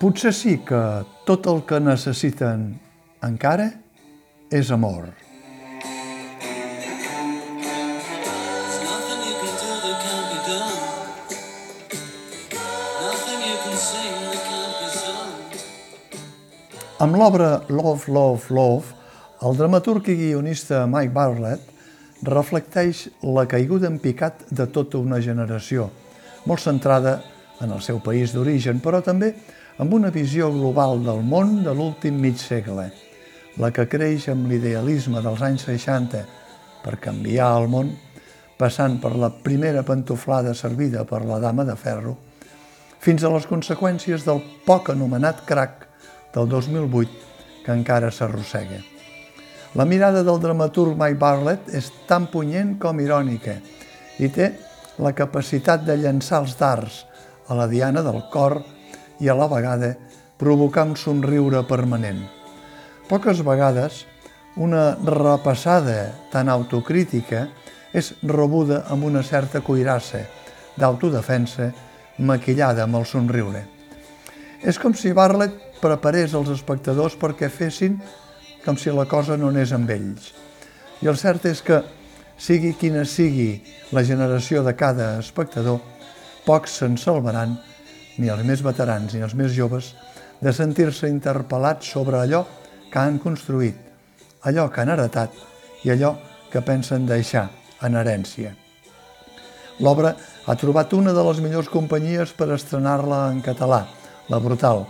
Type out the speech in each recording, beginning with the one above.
potser sí que tot el que necessiten encara és amor. Amb l'obra Love, Love, Love, el dramaturg i guionista Mike Bartlett reflecteix la caiguda en picat de tota una generació, molt centrada en el seu país d'origen, però també amb una visió global del món de l'últim mig segle, la que creix amb l'idealisme dels anys 60 per canviar el món, passant per la primera pantoflada servida per la dama de ferro, fins a les conseqüències del poc anomenat crack del 2008 que encara s'arrossega. La mirada del dramaturg Mike Bartlett és tan punyent com irònica i té la capacitat de llançar els darts a la diana del cor i a la vegada provocar un somriure permanent. Poques vegades una repassada tan autocrítica és rebuda amb una certa cuirassa d'autodefensa maquillada amb el somriure. És com si Bartlett preparés els espectadors perquè fessin com si la cosa no anés amb ells. I el cert és que, sigui quina sigui la generació de cada espectador, pocs se'n salvaran, ni els més veterans ni els més joves, de sentir-se interpel·lats sobre allò que han construït, allò que han heretat i allò que pensen deixar en herència. L'obra ha trobat una de les millors companyies per estrenar-la en català, La Brutal,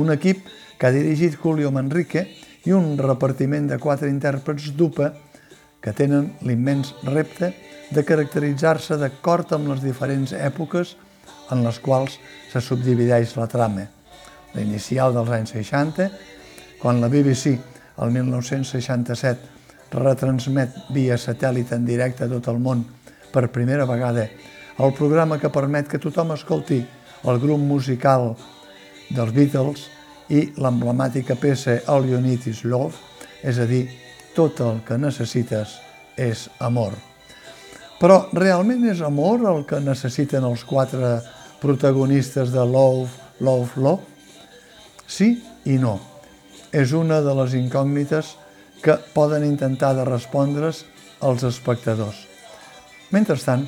un equip que ha dirigit Julio Manrique i un repartiment de quatre intèrprets d'UPA que tenen l'immens repte de caracteritzar-se d'acord amb les diferents èpoques en les quals se subdivideix la trama. La inicial dels anys 60, quan la BBC, el 1967, retransmet via satèl·lit en directe a tot el món per primera vegada el programa que permet que tothom escolti el grup musical dels Beatles i l'emblemàtica peça All You Need Is Love, és a dir, tot el que necessites és amor. Però realment és amor el que necessiten els quatre protagonistes de Love, Love, Love? Sí i no. És una de les incògnites que poden intentar de respondre's els espectadors. Mentrestant,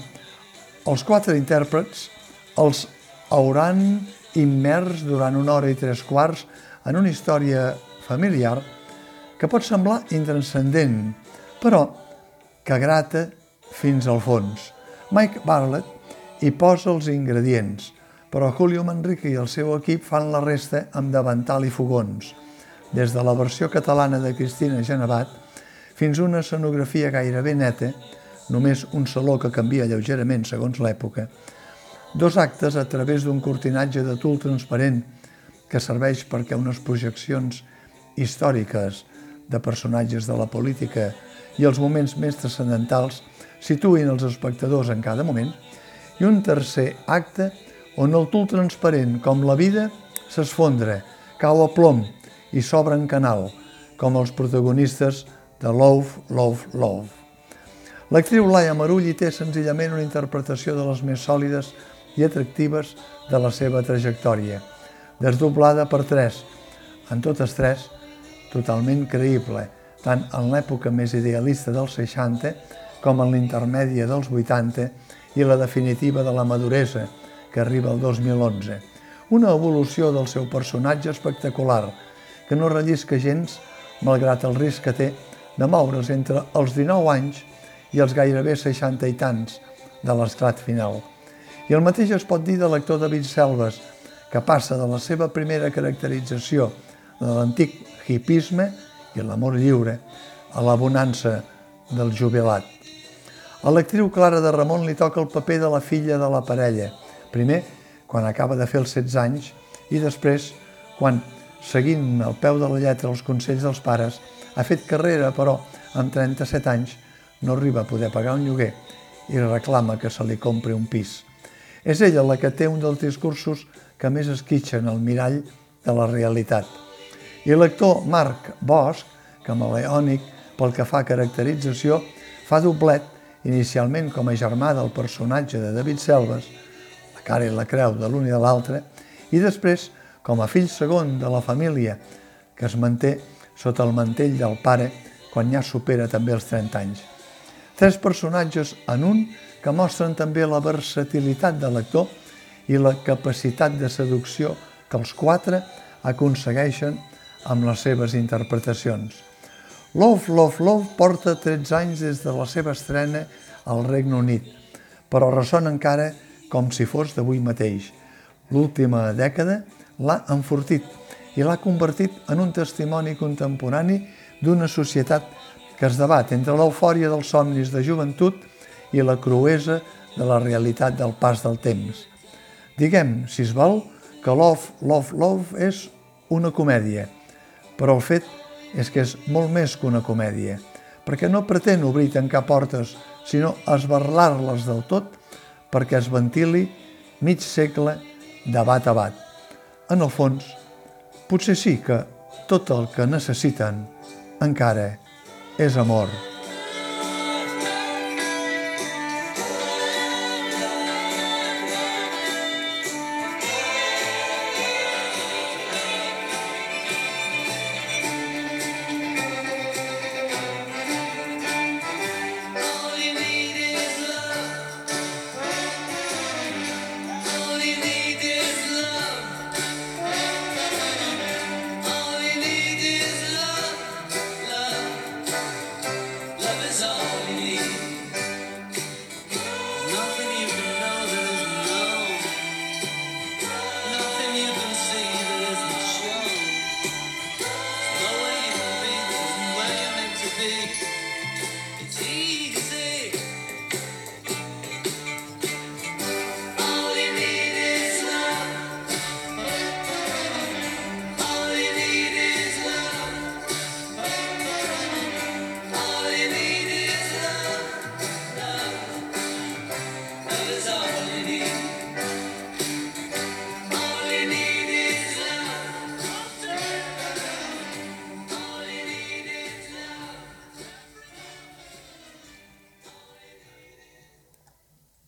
els quatre intèrprets els hauran immers durant una hora i tres quarts en una història familiar que pot semblar intranscendent, però que grata fins al fons. Mike Bartlett hi posa els ingredients, però Julio Manrique i el seu equip fan la resta amb davantal i fogons, des de la versió catalana de Cristina Genevat fins a una escenografia gairebé neta, només un saló que canvia lleugerament segons l'època, dos actes a través d'un cortinatge de tul transparent que serveix perquè unes projeccions històriques de personatges de la política i els moments més transcendentals situïn els espectadors en cada moment, i un tercer acte on el tul transparent, com la vida, s'esfondra, cau a plom i s'obre en canal, com els protagonistes de Love, Love, Love. L'actriu Laia Marulli té senzillament una interpretació de les més sòlides i atractives de la seva trajectòria, desdoblada per tres, en totes tres totalment creïble, tant en l'època més idealista dels 60 com en l'intermèdia dels 80 i la definitiva de la maduresa, que arriba el 2011. Una evolució del seu personatge espectacular, que no rellisca gens, malgrat el risc que té de moure's entre els 19 anys i els gairebé 60 i tants de l'esclat final. I el mateix es pot dir de l'actor David Selves, que passa de la seva primera caracterització de l'antic hipisme i l'amor lliure a la bonança del jubilat. A l'actriu Clara de Ramon li toca el paper de la filla de la parella, primer quan acaba de fer els 16 anys i després quan, seguint al peu de la lletra els consells dels pares, ha fet carrera però amb 37 anys no arriba a poder pagar un lloguer i reclama que se li compri un pis. És ella la que té un dels discursos que més esquitxen el mirall de la realitat. I l'actor Marc Bosch, camaleònic pel que fa a caracterització, fa doblet inicialment com a germà del personatge de David Selves, la cara i la creu de l'un i de l'altre, i després com a fill segon de la família que es manté sota el mantell del pare quan ja supera també els 30 anys. Tres personatges en un que mostren també la versatilitat de l'actor i la capacitat de seducció que els quatre aconsegueixen amb les seves interpretacions. Love, Love, Love porta 13 anys des de la seva estrena al Regne Unit, però ressona encara com si fos d'avui mateix. L'última dècada l'ha enfortit i l'ha convertit en un testimoni contemporani d'una societat que es debat entre l'eufòria dels somnis de joventut i la cruesa de la realitat del pas del temps. Diguem, si es vol, que Love, Love, Love és una comèdia, però el fet és que és molt més que una comèdia, perquè no pretén obrir i tancar portes, sinó esbarlar-les del tot perquè es ventili mig segle de bat a bat. En el fons, potser sí que tot el que necessiten encara és amor.